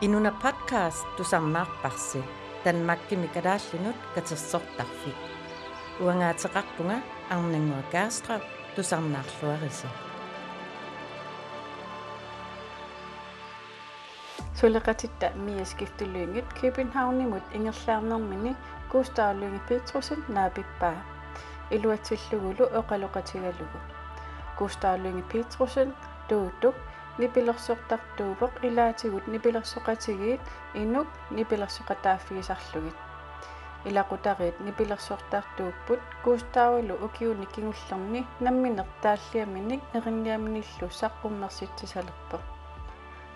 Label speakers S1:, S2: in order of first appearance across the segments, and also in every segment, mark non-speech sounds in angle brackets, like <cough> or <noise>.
S1: Inuna podcast du sammaarparsi Danmarkki mikadaallinut katersortarfik. Uangaatiqarpunga Arnangua Gastrup du
S2: samnaarluarisi. Tulleratitta Mia Skifte Lynget København imod Ingerslærnermini Gustav Lynge Petrusen Nabibba. Iluatillugulu Oqaloqatigalugu. Gustav Lynge Petrusen Duduk nipilersortartuupoq ilaatigut nipilersoqatigiit inuk nipilersoqataaффигисарлугит илақутариит nipilersortartuupпут Густавалу укиуни кигуллерни намминер тааллиаминик эринниаминиллу саққуммерситсисалерпо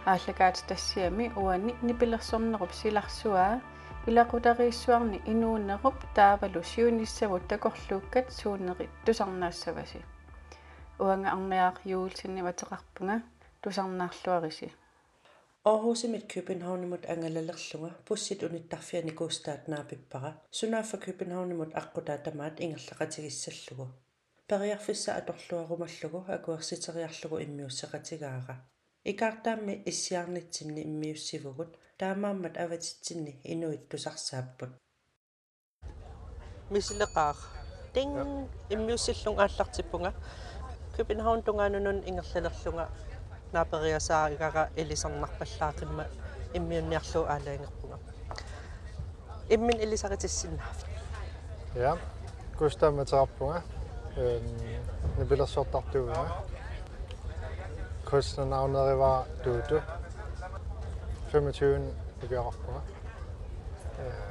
S2: ааллагаат тассиами уани nipilersornerup силарсуаа илақутарииссуарни инуунеруп таавалу сиуниссавут такорлууккат суунери тусарнаассаваси уанга арниаақ юулсинни ватеқарпунга тусарнаарлуариси
S3: Aarhusimit Københavnimut angalallerlunga pussit unittарфиани куустаат наапиппара сунааффа Københavnimut аққутаа тамаат ингерлақатигиссаллугу периарфисса аторлуарумаллугу акуерситериарлугу иммиуссеқатигаара икаартаамми иссиарнитсинни иммиуссивгут таамааммат аватитсинни инуит тусарсааппут. Мисилеқаар тин иммиуссиллун ааллартиппунга København тунгаанунун ингерлалерлунга наапериасаагага элисарнарпаллаақимма иммиунниарлуу аалаангерпуга иммин элисаритиссиннаав
S4: Ja, Gustav Matarpunga. Øhm, jeg vil også op du ja. Kunstnernavnet var Dudu. 25 i Bjørnpunga.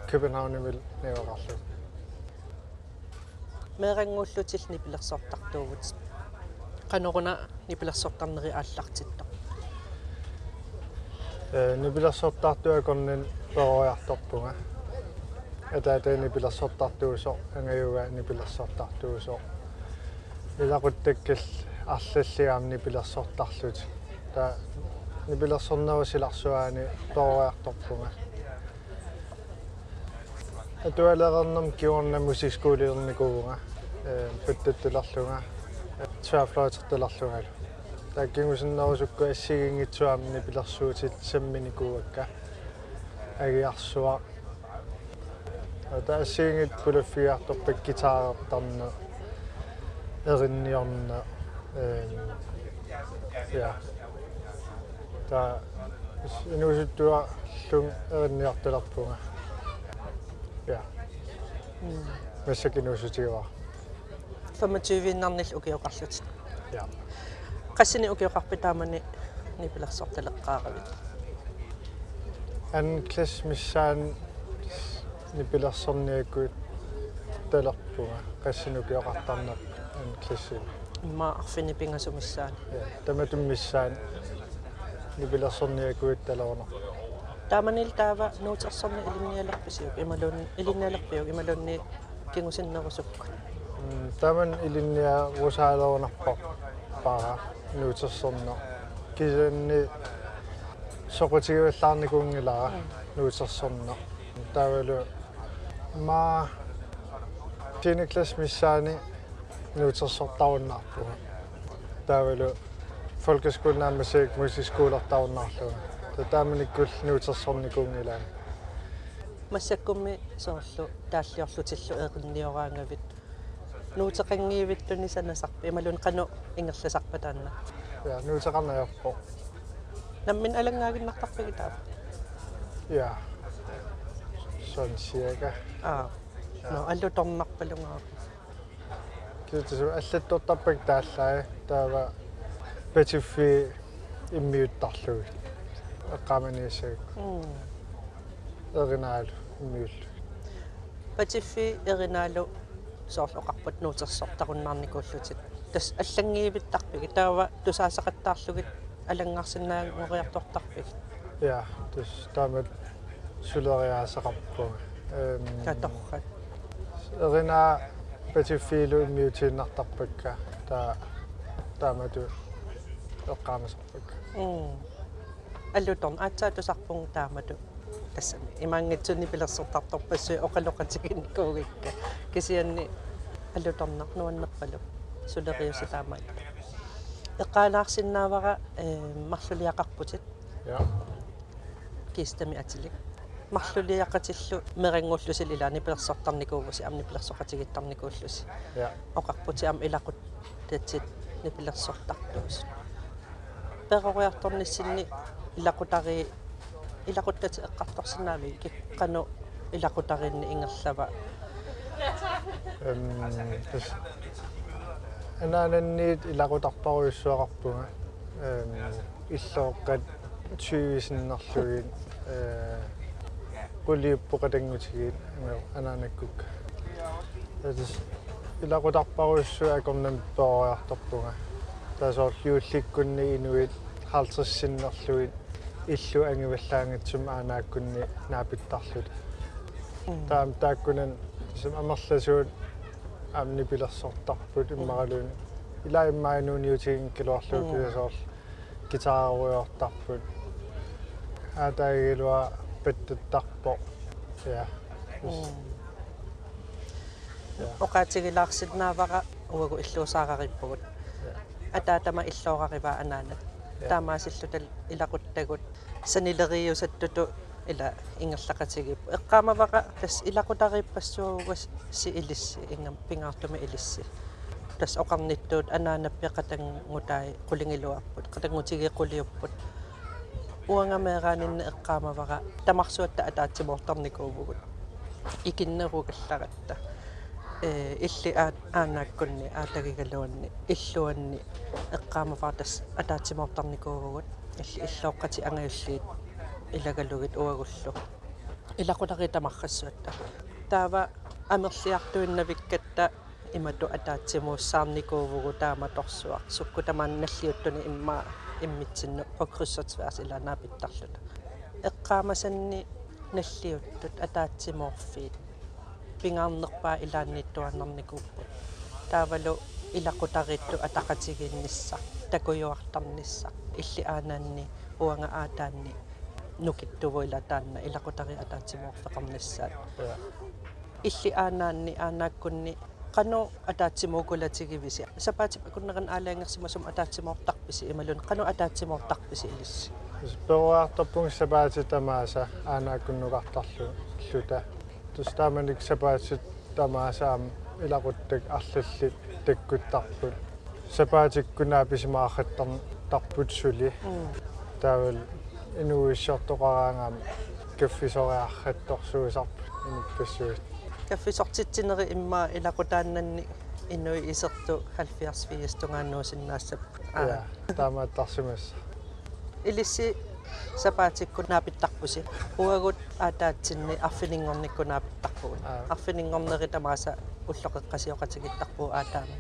S4: København vil nævne Raslu.
S3: меэрэнгууллутил нипилерсортартуугут qanорuna нипилерсортарнери ааллартитто
S4: Nipilassortartua konnin perojartorpunga. Eta te nipilassortartuuso angayuga nipilassortartuuso. Ilaquttakkill арлаллигаам nipilassortarlut. Ta nipilassornerusиларсуаани perojartorpunga. Atualerernam kiorna musikskooliernikuunga. Э паттаттуларлунга tværfløjtertillarlugalu. Der кингусиннерусукку ассигингитсуаамни пилэрсуутит самминикууакка агиарсуа ата ассигингит пулаффиарторпак гитаарертарна эринниорна э я та инусуттуа лун эринниарталарпунга я массакинусутигава
S3: 25-нарнил укиоқарлут
S4: я
S3: qassini ukiоқарпитаамани нипилерсорталеққааравит
S4: ан клас миссаан нипилерсорниаккуит талерпуга qassinukiоқартарнер ан класси
S3: имма арфини пингасумиссаани
S4: таматуммиссаан нипилерсорниаккуит талернер
S3: тааманил таава нуутерсорни илинниалерписиук ималуун илинниалерпиук ималуунни кингусиннерусукку
S4: таман илинниа русаалернарпа пара нуутерсорнер кисанни соқутигиваллаарникуунгилара нуутерсорнер таавалу ма тинеклас миссаани нуутерсортаруннаарпуга таавалу folkeskolenaammasik musikskuulertarunnaarluga татааманиккул нуутерсорникуунгилаа
S3: массаккумми соорлу тааллиорлутиллу эқинниораангавит нуутеқангиивиттуни санасарпи ималун қану ингерласарпатаанна
S4: я нуутеқарнаярпо
S3: наммин алангаагиннартарпиги таа
S4: ja sådan cirka
S3: аа но аллу торнарпалунгаа
S4: китсу аллаттортарпак тааллаа таава петифи иммиуттарлуг эққаманиасаг эринаал иммиул
S3: патиффи эринаалу соорлоқарпут нуутерсортаруннаарникууллутит тас аллангиивиттарпиги таава тусаасақаттаарлугит алангаарсинаагориартортарпиг
S4: ja dus damit сулериаасақарпу эм
S3: таторрат
S4: эрина петифилу иммиутииннартарпакка таа таамату эққаамасарпак
S3: м. Аллуторн аацаа тусарпун таамату тассами имаангитсуни пилерсертарторпассуи оқалоқатигинникуугикка кисианни аллуторнар нуаннерпалу сулериуси таамаат эққаалаарсиннаавара э марлулиақарпутит
S4: ja
S3: кистами атилик марлулиақатиллу мерингууллусил илаани пилерсортарникуугуси амни пилерсоқатигиттарникууллуси
S4: ja
S3: оқарпути ам илақут татсит нипилерсортартуус перориарторниссинни илақутари илақуттати эққарторсинаами киккану илақутаринни ингерлава
S4: эм тус анаананниит илақутарпаруйссуақарпунга эм иллооққат тюисиннерлугин э qulliuppuqatangutigiit anaanakkuk тас илақутарпаруйссуа акорнам перориарторпунга таасоорлиулликкунни инуит хаалтерсиннерлуит иллу ангиваллаангатсумаанааккунни наапиттарлут таам тааккунан сум амерласуут амни пилерсортарпут иммаралуун илаиммаанууниутигин килуарлуу кисасоор гитааруйортарпут аатаагилуа паттаттарпо я
S3: оқаатигилаарситнаавара уагу иллуусаарариппугут атаатама иллоорариваа анаанат таамаасиллутал илақуттагут санилериусаттуту ила ингерлақатигип эққаамаваqa тас илақутариппассуугас си илисси ингам пингаартуми илисси. Тас оқарниттуут анаанаппи қатангутаи қулингилуарпут қатангутигеқулиуппут уангамеераанинна эққаамаваqa тамарсуатта атаатсимоортарникуувгут икиннеругалларатта э илли ааннааккунни аатагигалуанни иллуанни эққаамаваатас атаатсимоортарникуувгут илли иллооққати ангаюллиит илагалугит уагуллу илақулари тамаррассуатта таава амерлиартуиннавиккатта имату атаатсимууссаарникуувгу таама торсуар сукку тамаанналлиуттуни имма иммитсинну покруссатсваас илаанаапиттарлута эққаамасанни наллиуттут атаатсимоорфиит пингаарнерпаа илаанниттуаннарникууппут таавалу илақутаритту атақатигиннисса такуйуартарнисса илли аанаанни уанга аатаанни нукиттуву илатаанна илақутари атаатсимоорфеқарнissaат илли аанаанни аанааккунни qanu ataatsimukulatigivisi sapaatip kunneran aalaangersиmasum ataatsimortarpisi imalun qanu ataatsimortarpisi ilissi
S4: перуаартарпунг сапаати тамааса аанааккуннугартарлу лута тустааманик сапаатит тамаасаам илақуттак арлалли таккуттарпут сапаатиккунаа писимаахаттарн тарпут сули таавал инуиссортоқараангаам каффисориархатторсуусарпут иниккассуут
S3: каффисортитсинери имма илақутааннанни инуи исерту 70 фиестунгааннуусиннаассап
S4: аа таамааттарсимас
S3: илисси сапаатикку наапиттарпуси уагут аатаатсинни арфинингорникку наапиттарпугут арфинингорнери тамааса уллоқеққасиоқатигиттарпуу аатаама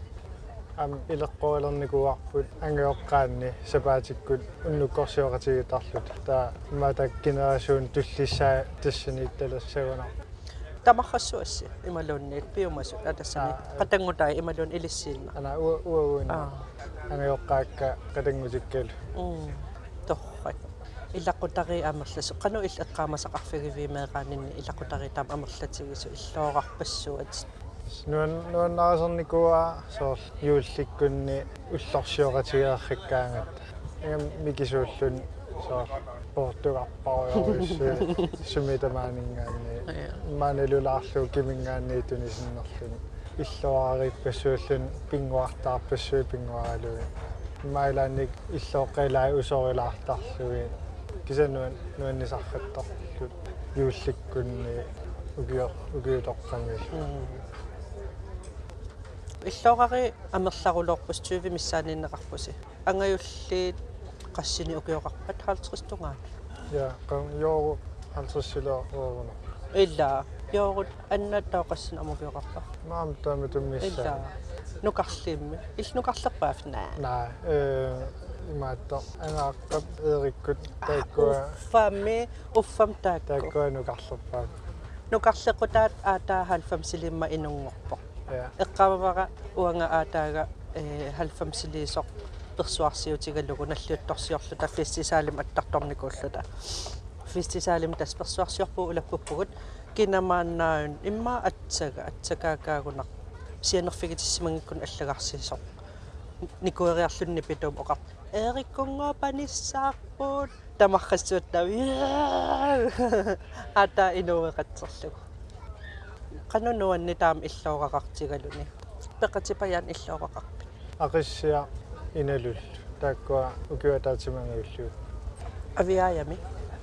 S4: ам илеққуалерникуарпут ангиоққаанни сапаатиккут уннуккорсиоқатигитарлут таа маатак генерасиун туллиссаа тассаниитталассагунар
S3: тамахассуасси ималуунниит пиумасу атассани. Қатангутаа ималуун илиссиинна.
S4: ана уа уауина ангиоққаакка қатангутиккалу
S3: торрак илаққутари амерласу. Қану ил эққаамасақарфигивимеэқаанинни илаққутари таам амерлатигису иллоорарпассуат
S4: нуан нуаннаасерникуа соор юулликкунни уллорсиоқатигеэрриккаангат ингам микисууллун соор португарпаруйоруссу сумитамаанингаанни маанелулаарлуу кимингаанни тунисиннерлун иллуарариппассууллун пингуартаарпассуи пингуаралуи майлааник иллооққилаа усорилаартарлуи кисануан нуаннисарфаттарлут юулликкунни угио угиутоққамил
S3: иллоогари амерларулоорпус 20 миссааниннеқарпуси. Ангаюллиит qassini ukiuqarpat 50 tungaan
S4: ja qam yoo 50 silo oona
S3: illa yoorut annattaa qassina amukiuqarpa
S4: maam taamutummissa
S3: illa nukarlimmi il nukarlerpaaf naa
S4: naa øh imaatta angaaqqat eerikkut taakkua
S3: uffaammi uffam taakku
S4: taakkua nukarlerpaaf
S3: nukarlequtaat aataa 90 silimma inungorpo
S4: ja
S3: eqqamavara uanga aataaga э 90 силисоқ персуарсиутигаллугу наллиутторсиорлута фестисаалим аттарторникууллута фестисаалим тас персуарсиорпуу улаппуппугут кинамааннаун имма атсага атсакаакаагунақ сианерфигитиссимангиккун аллагарсисоқ никуериарлунни питум оқар эриккунгоо паниссаарпут тамаррассуутта <laughs> ата инуэқатсерлугу канунуанни таам иллоорақартигалуни пеқатипаяан иллоорақарпи
S4: ақиссиа иналул тааккуа укиуатаатимангиуллуу
S3: авиаями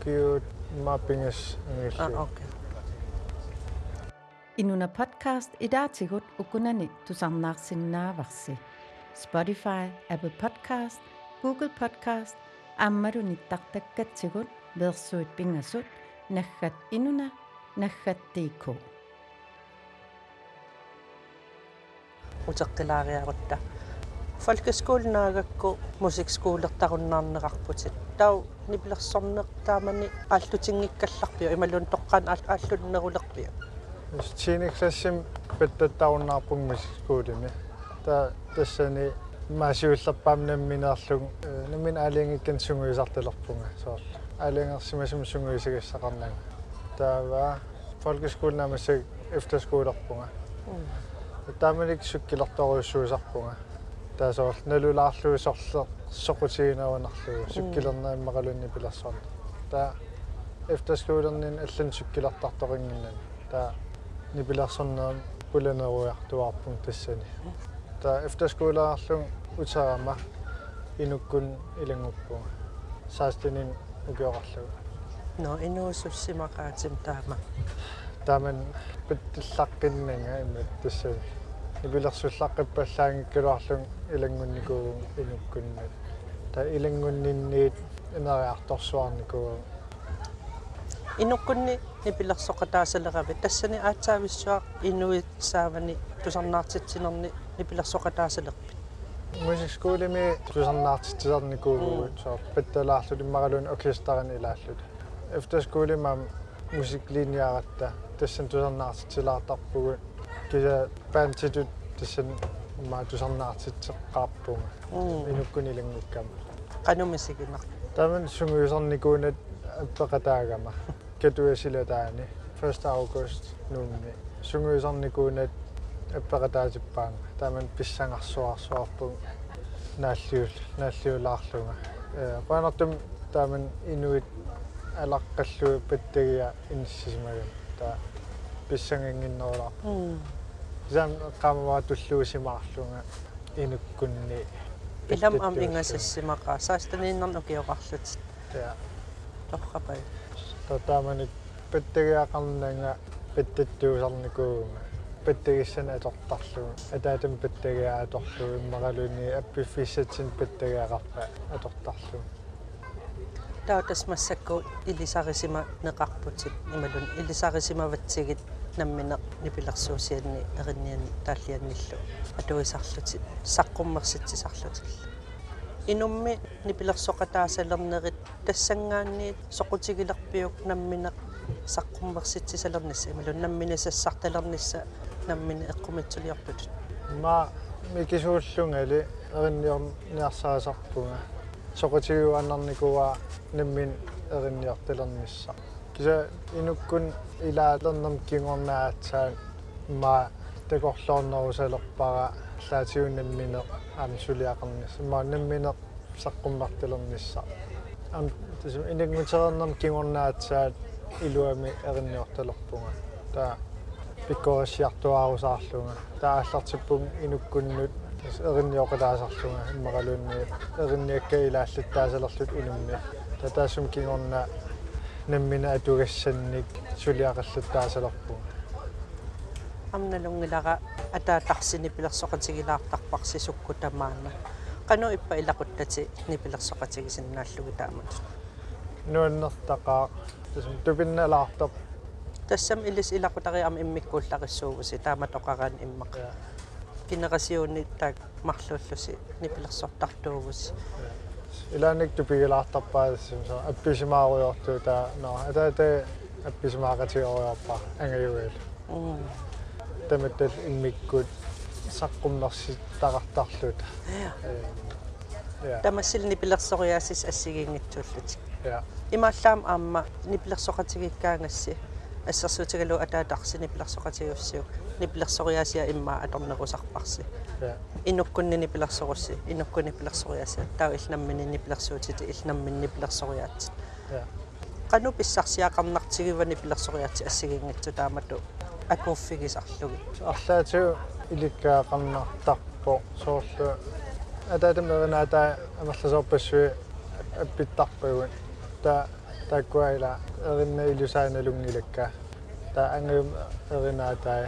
S4: киут маппингас
S3: а
S4: ангиуллуу
S3: окей
S1: Inuna podcast idaatigut ukunani tusarnaarsinnaavarsi. Spotify, Apple Podcast, Google Podcast, аммалуниттартаккатсигут версуит пингасут наггат инуна наггаттиикку.
S3: утеққилаариарутта folkeskolenаагакку musikskoolертаруннаарнеқарпутит тау нипилерсорнеқ таамани ааллутингиккалларпиу ималун тоққан ааллуннерулерпиу
S4: тиниксассим петтаттауннаарпунгмис скуулими та тассани маасиуллерпаамнамминеерлуг наммин аалиангиккан сунгуисарталерпунга соор аалиангерсимасум сунгуисагиссақарнага таава folkeskolenamасаг efterskolerpunga тааманик суккилерторуйуссуусарпунга таасоор налулаарлуисорлер соқутигинаванарлугу суккилернаиммақалунни пилерсорна таа efterskolernin аллан суккилертарторингиннан таа нипилерсорнаа пуланеруйартуарпун тассани таа efterskoleарлун утаама инуккун илангуппунга саастинин укиорарлугу
S3: но инуусуссимақаатим таама
S4: тааман питтиллаққиннага имма тассани нипилерсуллаққиппаллаангиккалуарлун илангунникуу инуккуннат та илангуннинниит инериарторсуарникуу
S3: инуккунни нипилерсоқатаасалерави тассани аацаависсуа инуит саавани тусарнаартитсинерни нипилерсоқатаасалерпи
S4: мусикскуулими тусарнаартитсисарникуу соо патталаарлут иммаралун оркестерин илааллут efterskolimam musikliniaratта тассан тусарнаартитсилаартарпугу киса паантитут тассан ма тусарнаартитсеққарпунга инуккунилангуккама.
S3: Qanumisigineq
S4: таман сунгуисарникуунат аппеқатаагама. Катуасилатаани 1 август нуунни сунгуисарникуунат аппеқатаатиппаанга таман писсангарсуарсуарпун нааллиул нааллиулаарлунга э панартум таман инуит алаққаллуи паттагиа инссисимаган таа писсангингиннерулаа зам qamava tulluusimaarlunga inukkunni
S3: илам ам ингасассимаqa саастанииннерну киоқарлут
S4: ja
S3: торрапай
S4: татаманик паттагиақарнанга паттаттуусарникуунга паттагиссана атортарлугу. Атаатам паттагиа аторлугу иммаралуни аппиффиссатсин паттагиақарпа атортарлугу
S3: таутас массакку илисарисима неқарпутик ималун илисарисимаватсигит наммине нипилерсуусианни эринниан тааллианниллу атуисарлути саққуммерситсисарлутил инумми нипилерсоқатаасалернерит тассангаанниит соқутигилерпиук наммине саққуммерситсисалернисса ималун наммине сассарталернисса наммине эққумитсулиортут
S4: ма микисууллунгали эринниорн ниарсаасарпунга соқутигуаннарникуа наммин эринниарталернисса киса инуккун илаалернам кингорнаатсаан ма такорлоорнерусалерпара лаатиуннаммине аами сулиақарнис ма наммине саққуммарталернисса ам тасум инагмутерернам кингорнаатсаат илуами эринниорталерпунга таа пиккорисиартуаарусаарлунга тааллартиппум инуккуннут эринниоқалаасарлунга иммақалуунни эринниакка илааллаттаасалерлут инумми татаасум кингорна наммина атугассанник сулиақаллаттаасалерпунга
S3: амналунгилара атаатарсини пилерсоқатигилаартарпарси сукку тамаана qanu ippa ilaqutati nipilерсоqatigisиннааллуги таамат
S4: нуаннертақаа тасум тупинналаартоп
S3: тассам илис илақутариам иммиккууллариссуугуси таамат оқараан иммақ генерасиони таак марлууллуси нипилерсортартуугус
S4: илааник тупигилаартарпаасим со апписимааруйортуу таа но атаата апписимаагатиориорпа ангаюэл таматтал иммиккут саққумнерситтақартарлут <gasps> я.
S3: Тамассил нипилерсориаасис ассигиингитсууллут
S4: я.
S3: Имааллаам аама нипилерсоқатигиккаангасси ассерсуутигалу атаатарси нипилерсоқатигуссиук нипилерсориаасиа иммаа аторнерусарпарси
S4: я
S3: инуккунни нипилерсорусси инуккуни пилерсориаасиа таа илнаммини нипилерсуутити илнаммин нипилерсориаат
S4: Ja.
S3: qanu pissarsiaqarnartigivani pilersoriati assigingitsu taamatu akuuffigisarlugi
S4: арлаатиу иликкаақарнартарпо соорлу атаатамеринаатай амерласоорпассуи аппиттарпагун та таккуайла эринна илусааналунгилакка та ангиум эринаатай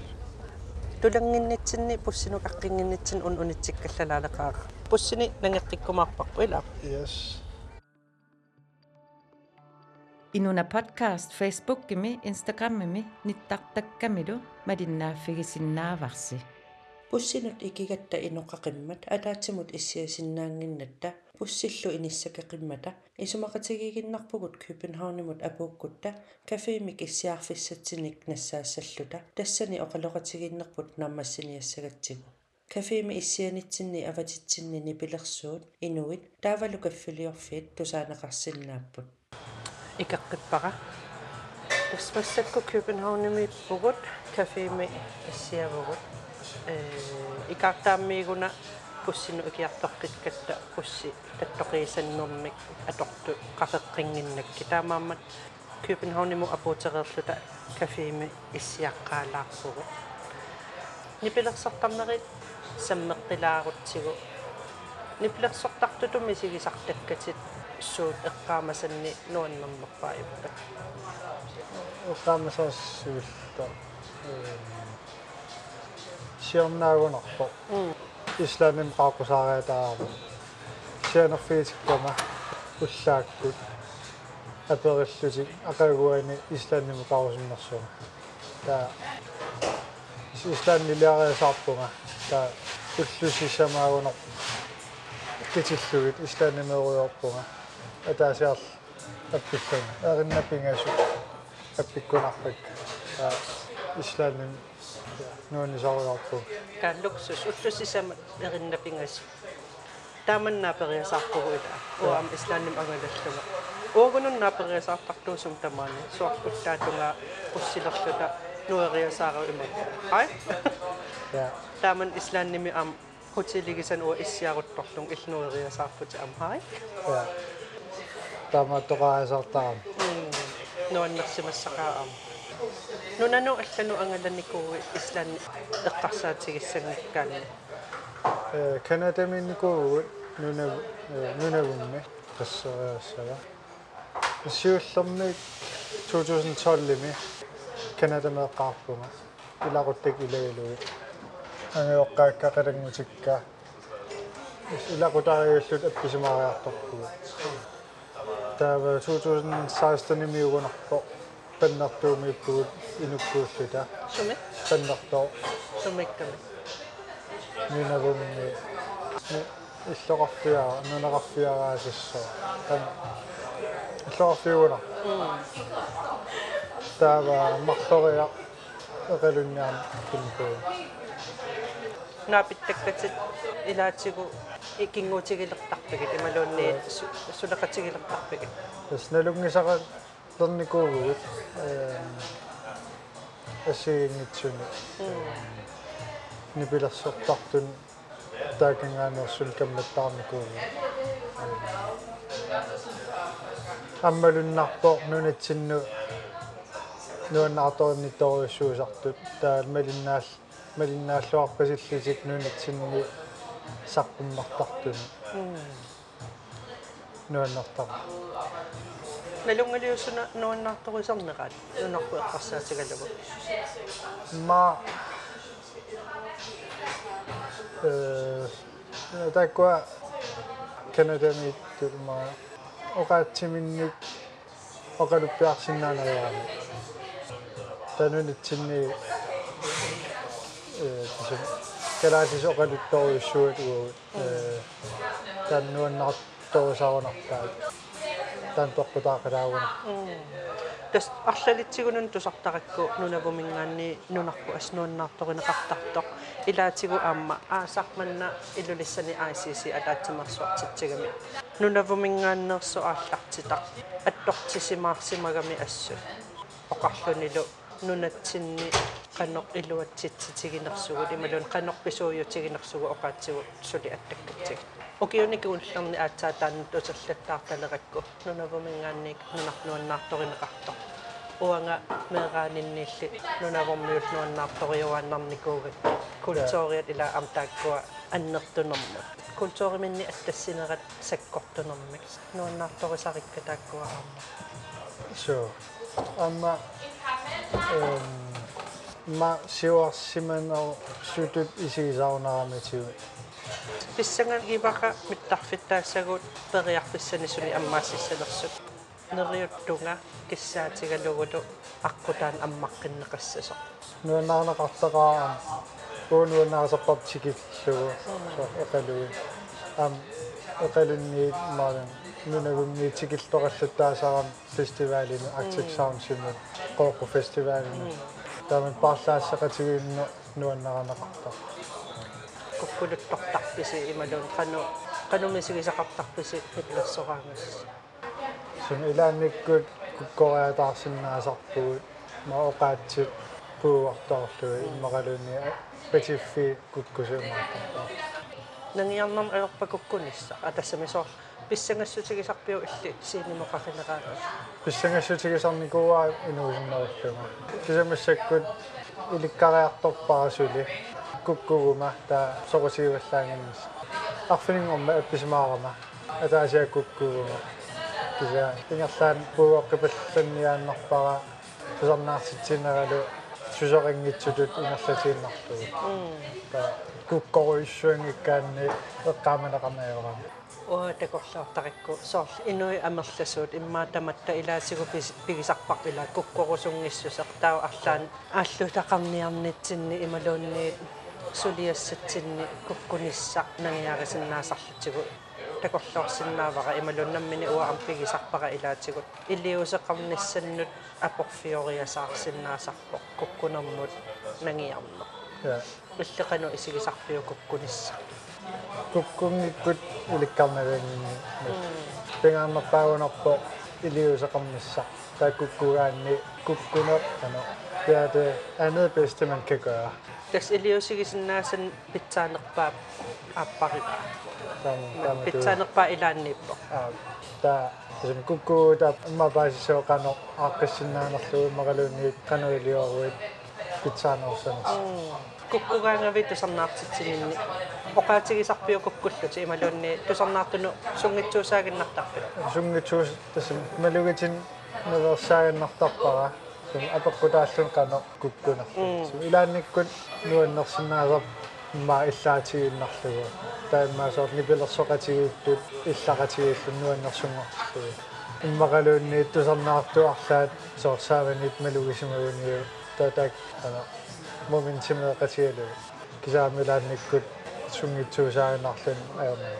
S4: tulangin
S3: nitsin ni pusino kakingin nitsin ununitsik kasalala ka pusini nangatik kumakpakwila
S4: yes
S1: Inuna podcast Facebookimi, Instagramimi, nittartakkamilu madinnaaffigisinnaavaksi.
S3: Pussinut ikigatta inoqaqimmat alaatimut issiasinnaanginnatta пуссиллу иниссакеқиммата исумақатигигиннарпугут кюпенхаунимут апууккутта кафеимик иссиарфиссатсиник нассаассаллута тассани оқалоқатигиннерпут наммассиниассагатсигу кафеими иссианитсинни аватитсиннини пилерсуут инуит таавалу каффилиорфиит тусаанеқарсиннааппут икаққиппара таспассакку кюпенхауними пугут кафеими иссиавгут э икартааммигуна пуссину икиарторқиккатта пусси таттоқисаннэрмик аторту қақеққингиннакки таамааммат кюпенхауниму апуутерерлута кафеими иссиаққаалаарпугу нипилерсартарнерит саммеққилаарутсигу нипилерсортартутуми сигисартаккатит суут эққаамасанни нуаннэрнерпааюппа
S4: уққаамасаассуилта сиорнаагунарпо исланим qaaqusaaриатаарама сианерфиитиккама уллааккут апериллутик акагуани исланним qaaqusиннэрсуа та исланнилиариасаарпунга та уллусисамаагунер китиллугит исланнимеруйорпунга атаасиар аппиккуна эриннапингасу аппиккунарпак Noon isaw
S3: ako. Ka luksus. Utos isa rin na pingas. Taman na pareha sa ako ita. O
S4: am
S3: islanim ang alas tama. O ganun na pareha sa
S4: takto sum taman.
S3: So ako tato nga kusilak siya ta. Nuwariya sa ako imag. Ay? Taman islanim am hoteligisan o isyagot taktong ilnuwariya sa ako am. Ay?
S4: Tama to ka sa tam.
S3: Noon naksimas sa kaam. Нунану аллану ангаланикууи ислаанни эққарсаатигиссангиккаани
S4: э канадаминникуу нуна нунавумми тассериассава сиуллерми 2012-ими канадамеэққарпунга илақуттак илагалуи ангиоққааккақалангутикка илақутариуллут апписимариарторпугу таава 2016-ими угунарпо паннартуумииппугут инуккууллута
S3: суми
S4: паннартоо
S3: сумикками
S4: нунавумми иллоқарфиара нунеқарфиараасиссоо тан иллоқарфиуна таава марториа эқалунниарн кимпуу
S3: наапиттаккатит илаатигу икингуутигилертарпигит ималуунни сулеқатигилертарпигит
S4: тас налунгисаqa терникуугугут э асигингитсуни нипилерсортартун таакингаанерсул камматтаарникуугу аммалуннарпо нунатсинну нуаннаарторнитториуссуусартут таа малиннаал малиннааллуарпасиллисик нунатсинни сарпуммартартуни нуаннартара
S3: налунгалиуссуна нуаннаарторисарнераат нунарпу эққарсаатигалагу
S4: ма э таква канадами тума оқаатсиминник оқалуппиарсиннаанараами танунитсинни э тисо калаатис оқалутторуйуссуат уу э таннуаннарторусаарунартаат таан тоққутаақалаагуна
S3: тас арлалитсигунун тусартаракку нунавумингаанни нунарпу аснуаннаарторинеқартартоқ илаатигу аама аасарманна илулиссани ICC алаатсимарсуартитсигами нунавумингааннерсу ааллартитақ аттортисимаарсимагами ассу оқарлунилу нунатсинни qannoq iluatsitsitiginersugut imalun qannoq pisuuyutiginersugu oqaatsigu suli attаккатсиг окиуник уллерни аацаатааннут усерлаттаарталеракку нунавумингаанник нунарнуаннаарторинеқарто уанга меэраанинниилли нунавормиулнуаннаарториуааннарникуугат культуриат ила амтааккуа аннертунермут культуриминни аттассинерат саккортунермик нуаннаарторисарикка тааккуа аама
S4: so amma эм ма сиуарсиманер сутут исигисаарунаараматиу
S3: писсанган ивака миттарфиттаассагут периарписсани суни аммаассалерсут нериуттунга киссаатигалугулу аққутаан аммаққиннеқассасо
S4: нуанаарнеқартақаа уунуанаарсаппартикиллугу со эқалуи ам эқалунни маалан нунагумни тикиллтораллуттаасарам фестивалин Arctic Sound симмут қооқу фестивалин таамат паарлаассақатигиинну нуаннаранеқартаа
S3: куккулуттортарписи ималуун кану канумисигисақартарписи пиплассораангас
S4: сун илаанниккут куккориатаарсинаасарпугут маоqaатсит пууартоорлуи иммақалуни петиффи куккусуумаатаа
S3: нангиарнам аерпакуккунисса атассамисоор писсангассутигисарпиу илли синимоқаринераанус
S4: писсангассутигисарникууаа инуусиннериллуга кисамассаккут иликкариарторпарасули куккугума таа сорусигиваллаангамис арфинингорма апписмаарама атаасиа куккугума кися ингерлаан пууоққипалланниааннарпара тусарнаарситсинералу сусорингитсутут ингерлатииннартугу таа куккоруиссуангиккаанни эққааманеқарнаерама
S3: уа такорлаартарикку соорл инуи амерласуут иммаа таматта илаасигу пигисарпар ила куккорусунгиссусеқ таа арлаан ааллутақарниарнитсинни ималуунни сулиассатсинни куккунисса нангиарисиннаасарлутигу такорлоорсиннаавара ималуннаммини уаам пигисарпара илаатигут илиусеқарниссаннут апорфиориасаарсиннаасарпо куккунэрмут нангиарно
S4: я
S3: иллеқану исигисарпиу куккунисса
S4: куккунгиккут иликкарнагаанни пингааммаппаагунарпо илиусеқарнisса таа куккугаанни куккунер ано det er det andet bedste man kan gøre
S3: тас илиусигисиннаасан питсаанерпаа аппарипа
S4: som der med du
S3: питсаанерпаа илаанниппо
S4: der ligesom kukku der amma baisisoo kano aaqqissinnaanarlugu maqaluunniit qanuiliuaruit pitsaanерсанис
S3: куккугаангави тусарнаартитсининни оқаатигисарпиу куккуллути ималуунни тусарнаартуну сунгитсуусаагиннартарпит
S4: сунгитсуус тасим малугитин наверсаагиннартарпара сум апеккутааллун кано куккунер илаанниккут нуаннерсинаасар ма иллаатигиннарлугу таимаасоор нипилерсоқатигиуттут иллақатигиллун нуаннерсунгорлугу иммақалуунни тусарнаартуарлаат соорсааванит малугисимагуниу татак ана моментимеқатигалу кисаамилаанниккут сунгитсуусаагиннарлун аернаа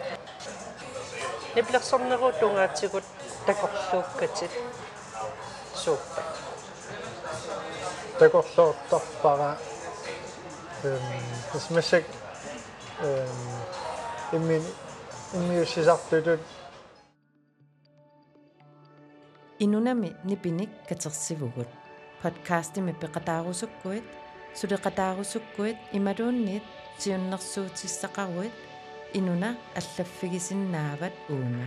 S3: ниплерсорнеру тунгаатсигут такорлууккатит сууппа.
S4: Такорлоортарпара эм смешек эм иммин иммиуссисартутут
S1: инунами нипиник катерсивугут подкастими пеқатаарусуккуит сулеқатаарусуккуит ималуунниит сиуннэрсуутиссақаруит инуна аллаффигисиннаават уунга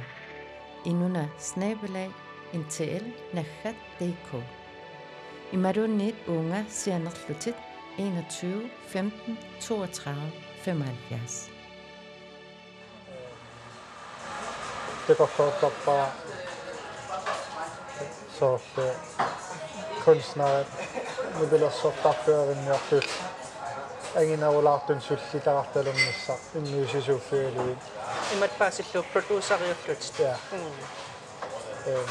S1: инуна снабелай интл наггат dk ималуунниит уунга сианерлутит 21 15 32 75
S4: такорлоортарпара соорле kunstneret нибилерсортарпиаринниартул агинавулаартун суллитарарталернisса иммиусисууффигалуит
S3: имат паасиллу продюсериуллут
S4: я эм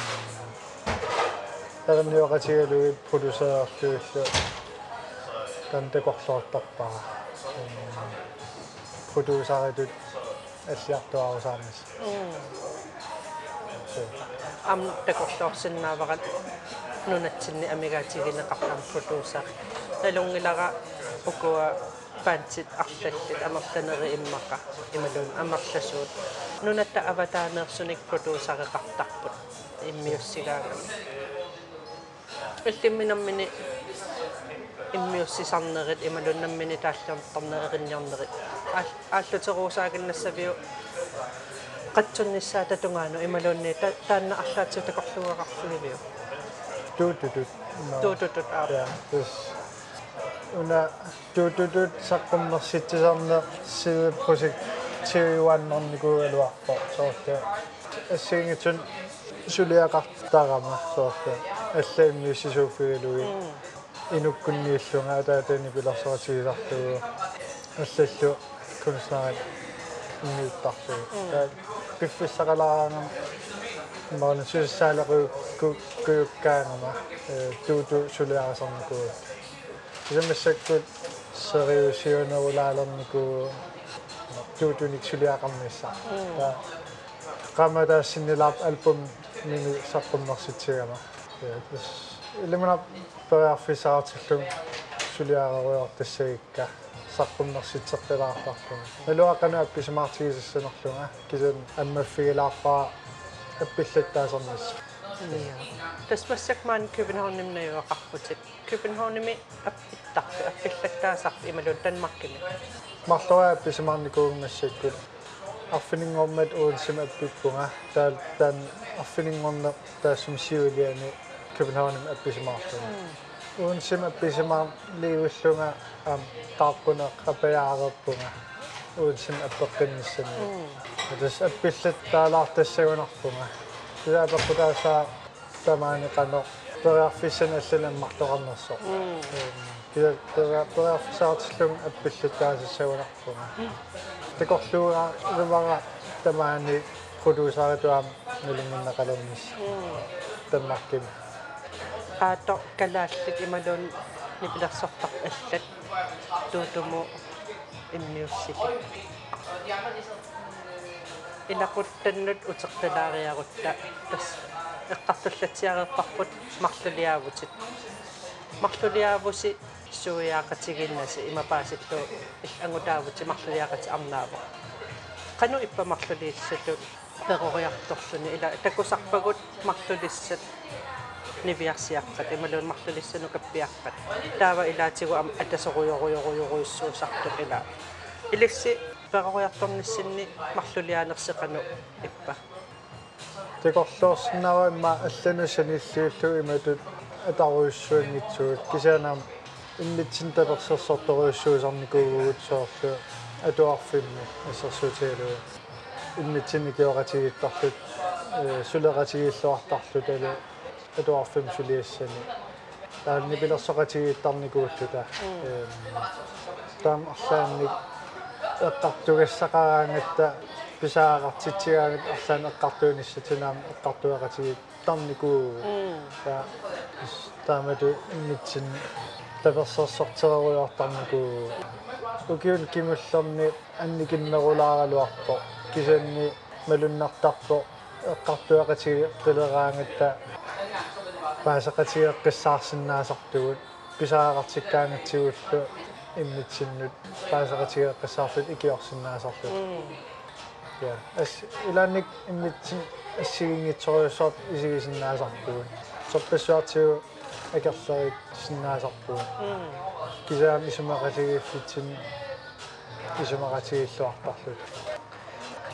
S4: эрниоqatiгалуит продюсеерлуиллу тантекорлоортарпара продюсеритут аллиартуарусаарнис
S3: ам такорлоорсиннааварат нунатсинни амигаатигинеқарлам продюсер налунгилара укуа пантит арлаллит амерланери иммаqa ималун амерласуут нунатта аватаанерсуник продюсареқартарпут иммиуссигаага иллимминаммини иммиуссисарнерит ималуннаммини тааллернернерериннернерит ааллутеруусаагиннассавиу qatsunnissaa tatungaaну ималуунни таанна арлаатсу tut
S4: tut
S3: tut. to tut tut.
S4: Ja, dus una tut tut tut ah. sakkumna project Siri One on niinku eluappo sohte. Singitsun het kahtarama sohte. Ellei missä suufiilui. Inukkunniillunga täytyy nipilasua siisahtuu. Ellei kunstnarin niittartuu. Piffissakalaangan. Kun kyykkäilemään tuutu suliasan niinku esimerkiksi kun seriösiönä ulailan niinku tuutu nik suliaqammissa
S3: ja.
S4: Qamata sinnilap album mini saqqummersitigama ilmana periarfisaartillum suliaqaruaq tassagikka saqqummersitegqilaarparlun naluaqana appisimaartigisassanerlunga kisun ammaffigilaarpaa appillataasernis
S3: тасмассакмаан кюбенхауннимнаюақарпутик кюбенхаунними аппиттарпи аппиллаттаасарпи ималун танмаркими
S4: марлуа апписимаарникуугмассаккут арфинингормат уунсима аппиппунга таал таан арфинингорне таассум сиулиани кюбенхаунним апписимаартуга уунсима апписимаар лиуиллунга ам таарпуна қапаяарерпунга уунсима аппеққинниссани тас аппиллаттаалаартассагунарпунга тиаапаққутаасаа тамаани қано периарфиссана алланаммартоқарнерсо киа периарфисаартиллун аппиллаттаасассагунарпунга такорлуга лумара тамаани продюсеритуам нулингиннақалернис таммарким
S3: qaatto kalaallit imalun nipilersortar allat tuutumu immiussiti илакуттаннут утеққилаариарутта тас эққартуллатиареққарпут марлулиаавутит марлулиаавуси суяақатигиннаси имапаасиллу ангутаавути марлулиақати арнаава кану иппа марлулииллату перориарторлуни ила такусарпагут марлулиссат нивиарсиаққат ималун марлулиссану каппиаққат таава илаатигу атасоруйоруйоруйоруйссуусарту ила иликси ilissi peroriartornissinni marluliaanerseqanu ippa.
S4: Тикорлуорсинава имма алланусаниллиуллу иматут атаруйуссуангитсуут кисаанам иммитсин таперсерсорторуйуссуусарникуугуут соорлу атуарфимми ассерсуутигалуа иммитсинни киоратигиттарлут э сулератигииллуартарлут али атуарфим сулиассани таанни пилерсоқатигиттарникууллута э таам арлаанник эққартугассақараангатта писаагартитсигаангат арлаан эққартуунissатинаам эққартуақатигит тарникуу та таамату иммитсин таперсерсортереруйортарникуу укиун кимуллерни анникиннерулааралуарпо кисанни малуннартарпо эққартуақатиги пилераангатта паасақатигеққиссаарсинаасартугут писаагартиккаангатсигуллу иммитсиннут паасақатигеққиссаарлут икиорсинаасарлут я ас иланник иммитсин ассигингитсориуссоорт исигисиннаасартугут сорпассуартигу акерлерит синнаасарпугут кисаам исумақатигииффитсин исумақатигиллуартарлут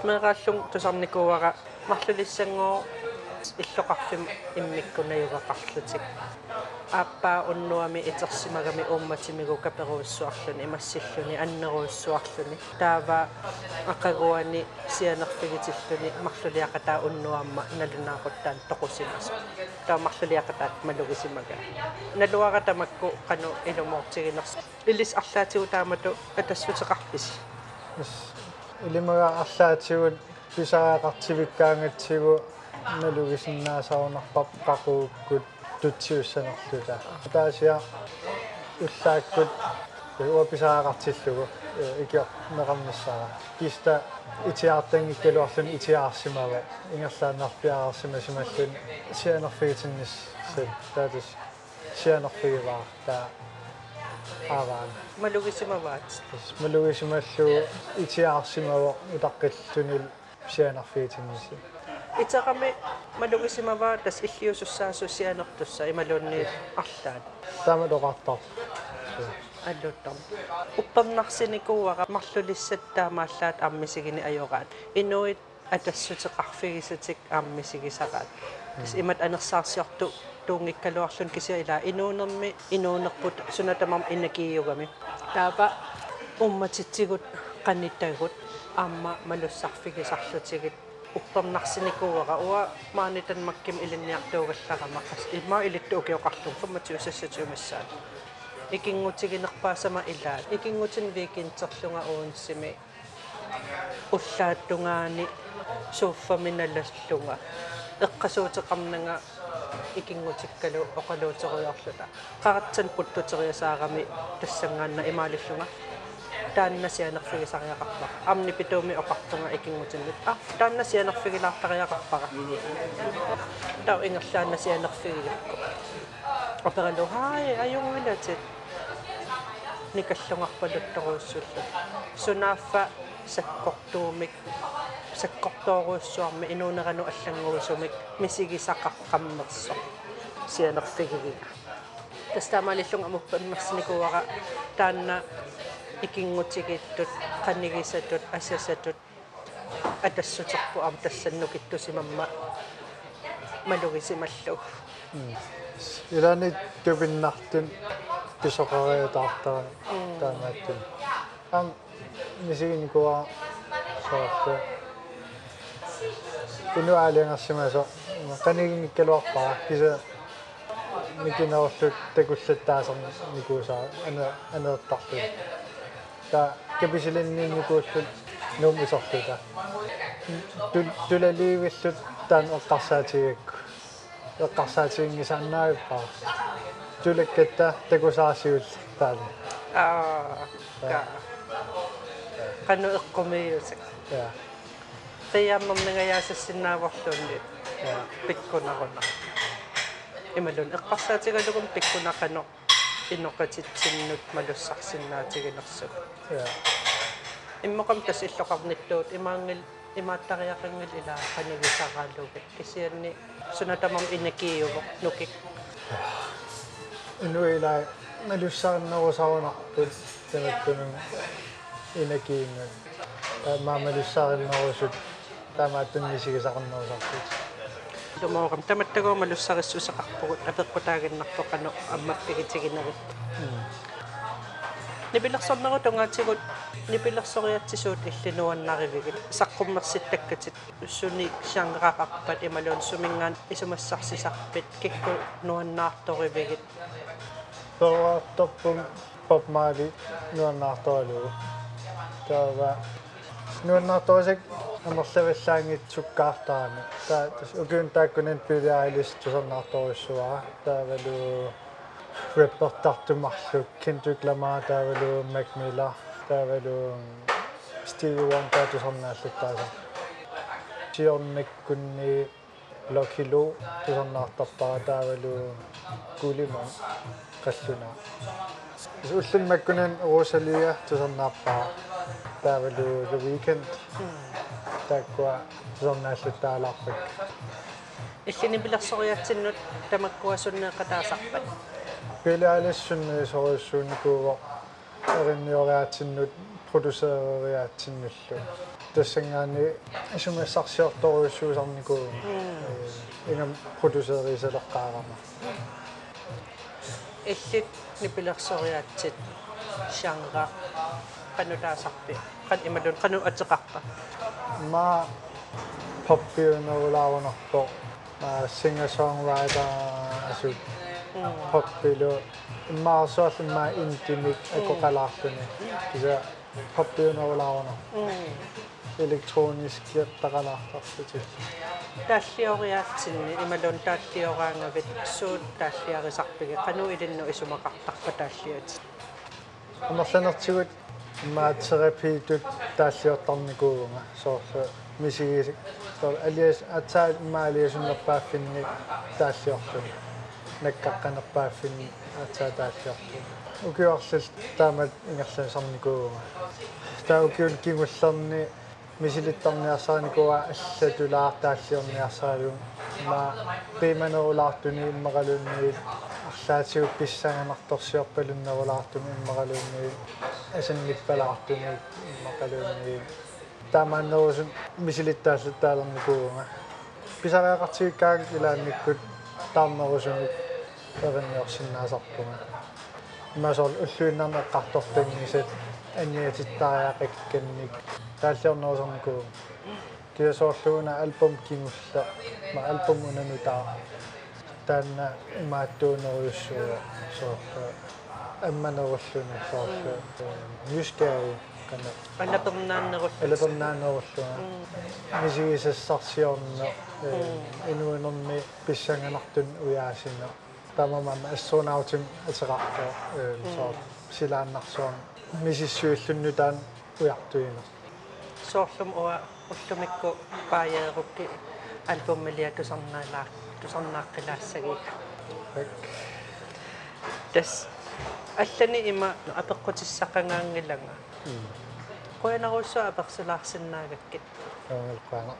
S3: мегааллун тусарникууара марлулиссангоо иллоқарфим иммиккунаюгақарлутик ааппаа уннуами итерсимагами уумматимигу каперуиссуарлуни имассиллуни аннеруиссуарлуни таава ақагуани сианерфигитиллуни марлулиақатаа уннуамма налунаақуттаан тоқусимасу таа марлулиақатаат малугисимага. Налуаратамакку қану илумоортигинерс. Илис арлаатигу таамату атассутеқарпис
S4: илимага арлаатигут писаақартивиккаангатсигу налугисиннаасаунарпап қақууккут тутсиуссанерлута таасиа уллааккут уа писаақартиллугу икиор неқарниссаа киста итиаартангиккалуарлун итиаарсимава ингерлааннарпиаарсима сималлун сианерфигитиннис сэл таатас сианерфигиваа таа ааваан
S3: малугисимаваат
S4: малугисималлу итиаарсимава утаққиллунил сианерфигитинниси
S3: итеқами малугисимаваа тас иллиусуссаасу сианертусса ималуунни арлаат
S4: таама тоқартар
S3: аллуттам уппернарсиникууара марлулиссаттаамааллаат аммисигини ajораат инуит атассутеқарфигисатик ааммисигисараат тас имат анерсаарсиорту туунгиккалуарлун кисиила инуунерми инуунерпут сунатамам иннакииугами таапа умматитсигут qannittagут аама малуссарфигисарлутигит уппернарсиникууара уа маанитан макким илинниартуугалларама қас имма илитту укиоқарлун фумматиусассатиумассаат икингутигинерпаасама илаат икингутин викинтерлунга уунсими уллааттунгаани сууффаминаллаллунга эққасуутеқарнага икингутиккалу оқалуутеруйорлута қаратсан путтутериасаарами тассангаанна имаалиллунга тааннасианерфигисариақарпара амни питууми оқартунга икингутиннут а тааннасианерфигилаартариақарпара тау ингерлааннасианерфигиакку опералу хай аюнгилатит никаллунгарпалутторуussуллу сунааффа саккортуумик. Саккортооруuссуарми инуунерану аллангуусумик. Мисигисаққаммерсо сианерфигигига тастаамалиллунга амуппаннерсникуара таанна икингутигиттут qannigисатут асасатут атассутерпу ам тассаннукиттусимамма малугисималлу
S4: илани тупиннартун писоқариутаартара таамааттун ам мисигиникуа соорта инуаалиангерсимасо канигиниккалуарпара киса микинерерлут такуллаттаасер никуусаа ана анеэртарту та каписилинниникууллут нуум исорлута тулалиивиллут таан эққарсаатигакку эққарсаатигингисааннаавиппаа тулаккатта такусаасиул таали
S3: аа ка кану эққумиусак
S4: я
S3: qiyaammernagayaasassinaavарлуунни pikkunaruna ималун эққарсаатигалугум пиккунақано инноқатитсиннут малуссарсиннаатигинерсук
S4: я
S3: иммоқам тас иллоқарниттуут имаангил имааттариақангил ила қанигисараалугат кисианни сунатамам инакиуво нукик
S4: инуилаа малуссаарнерусарунарпут тамаккунун инакиингат маамалуссаариннерусут таамааттуннисигисақарнерусарпут
S3: лумоорам таматтагоо малуссариссусақарпугут апеққутаагиннарпоқану аммаппигитигинери нипилерсорнеру тунгаатигут нипилерсориатсисуут иллинуаннаривигит саққуммерситтаккатит уссуни сиангеқақарпат ималуун сумингаан исумассарсисарпит кикку нуаннаарторивигит
S4: тоортоппум попмаали нуаннаарторалугу таава нуаннаарторисак амерлавиллаангитсуккаартарами таа тас укуун тааккунан пилиаалис тусарнаарторуссуара таавалу репортартумарлу. Kendrick Lamar таавалу Mac Miller таавалу Stevie Wonder тусарнааллуттааса тиорнаккунни локило тусарнаартарпара таавалу кулимон қаллуна уллун маккунан Rosalia тусарнаарпара таавалу The Weeknd таква тусарнааллуттаалаарпак
S3: иллинипилерсориатсиннут тамаккуасуннеэкатаасарпат
S4: пилаалиссунни сориуссууникууво эринниориаатсиннут продусеериаатсиннуллу тассангаани исумассарсиорторуйуссуусарникуу ингам продусеерисалеққаарама
S3: иллит нипилерсориаатсит шанга канутаасарпи кан ималун кану атеқарпа
S4: Mae popio yn ôl law yn ogo. Mae singer-songwriter a sy'n popio. Mae os
S3: all yma indymig y gogel allan ni. Gyda popio
S4: yn ôl law yn ogo. Elektronisk jättäkän ahtahtati.
S3: Tallioriaatsinni imalun talliorangavit suut talliarisarpigi qanu ilinnu isumakartarpa talliat.
S4: Amerlanertiguat terapiitut taалliortarnikuunga soorlu misigi so alias atsaa maaliasunnerpaaffinni taalliortuni nakkaqqanerpaaffinni atsaa taalliortuni ukiorlul taamat ingerlaasarnikuunga taa ukiul kingullerni мисилиттарниарсааникуа аллатулаар тааллиорниарсаалун ма пиманерулаартуни иммакалуунни арлаатигуп писсанганарторсиорпалуннерулаартуни иммакалуунни асанниппалаартуни иммакалуунни таамааннерусун мисилиттааллаттаалерникууга писариақартигиккааг илаанниккут таарнерусунут эринниорсиннаасарпуга имасоор уллуиннарнеққартортангисат аниатиттариақикканник тааллиорнерусарникуу киасоорлугуна альбом кингулла ма альбом унанутаа таанна имааттуунеруйуссуа соорла амманеруллуни соорла ньюскаи kana
S3: алапернааннеруллу
S4: алапернаанеруллуа мисигисассарсиорна инуинерми писсанганартун уяасина тамамама ассунаутим атеқарпо соор силааннарсуам мисиссуиллунну таан уяртуинер
S3: соорлум уа уллумикку пааярукки альбоммилиа тусарнаалаа тусарнааққилаассаги тас аллани има апеққутиссақангаангилага qoyanarussua apersulаарsinnаагakкит
S4: аалқана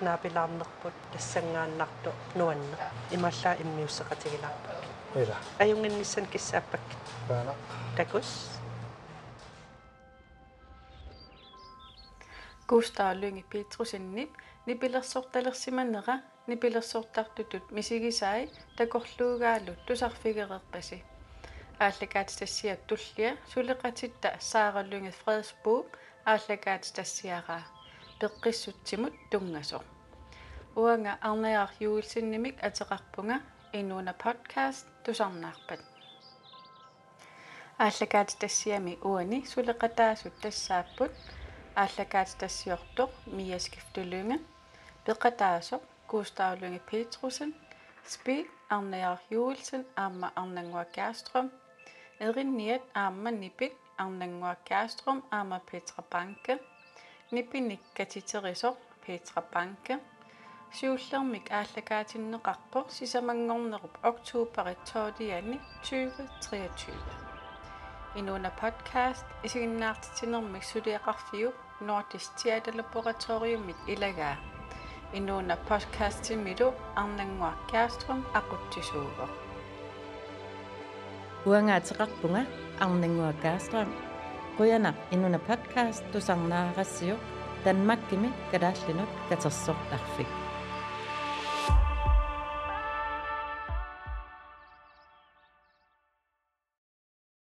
S3: наапилаарнерпут тассангааннарту нуанне ималлаа иммиуссеқатигилаарпут
S4: ила
S3: аюнгинниссан киссааппаккит
S4: қана
S3: такус
S2: Густаалунги Петрусиннип нипилерсорталерсиманера нипилерсортартутут мисигисаи такорлуугаалут тусарфигерерпаси ааллагаат тассиат туллия сулеқатитта саараллунги фредсбург ааллагаат тассиараа пеққиссутсимут тунгасо уанга арнеар юулсиннимик атеқарпунга инуна подкаст тусарнаарпат ааллагаат тассиами уани сулеқатаасут тассааппут ааллагаат тассиортоқ Gustav Lønge Petrusen, Spil Arne Juelsen, Amma Arnangua Gerstrøm, Edrin Niet, Amma Nibik, Arnangua Gerstrøm, Amma Petra Banke, Nibinik Katiterisor, Petra Banke, Syvlermik Ahlakatinnekaqpo, Sisamangornerup, Oktober 2023. Inuna podcast, isiginnaartitinermik suliaqarfiu, Nordisk Teaterlaboratoriumit ilagaa инуна подкастимилу арнангуа Kærstrom ақуттисууго
S1: уангаатеқарпунга арнангуа каастрам қуяна инуна подкаст тусарнаарассиу танмаккими калааллинут катерсортарфик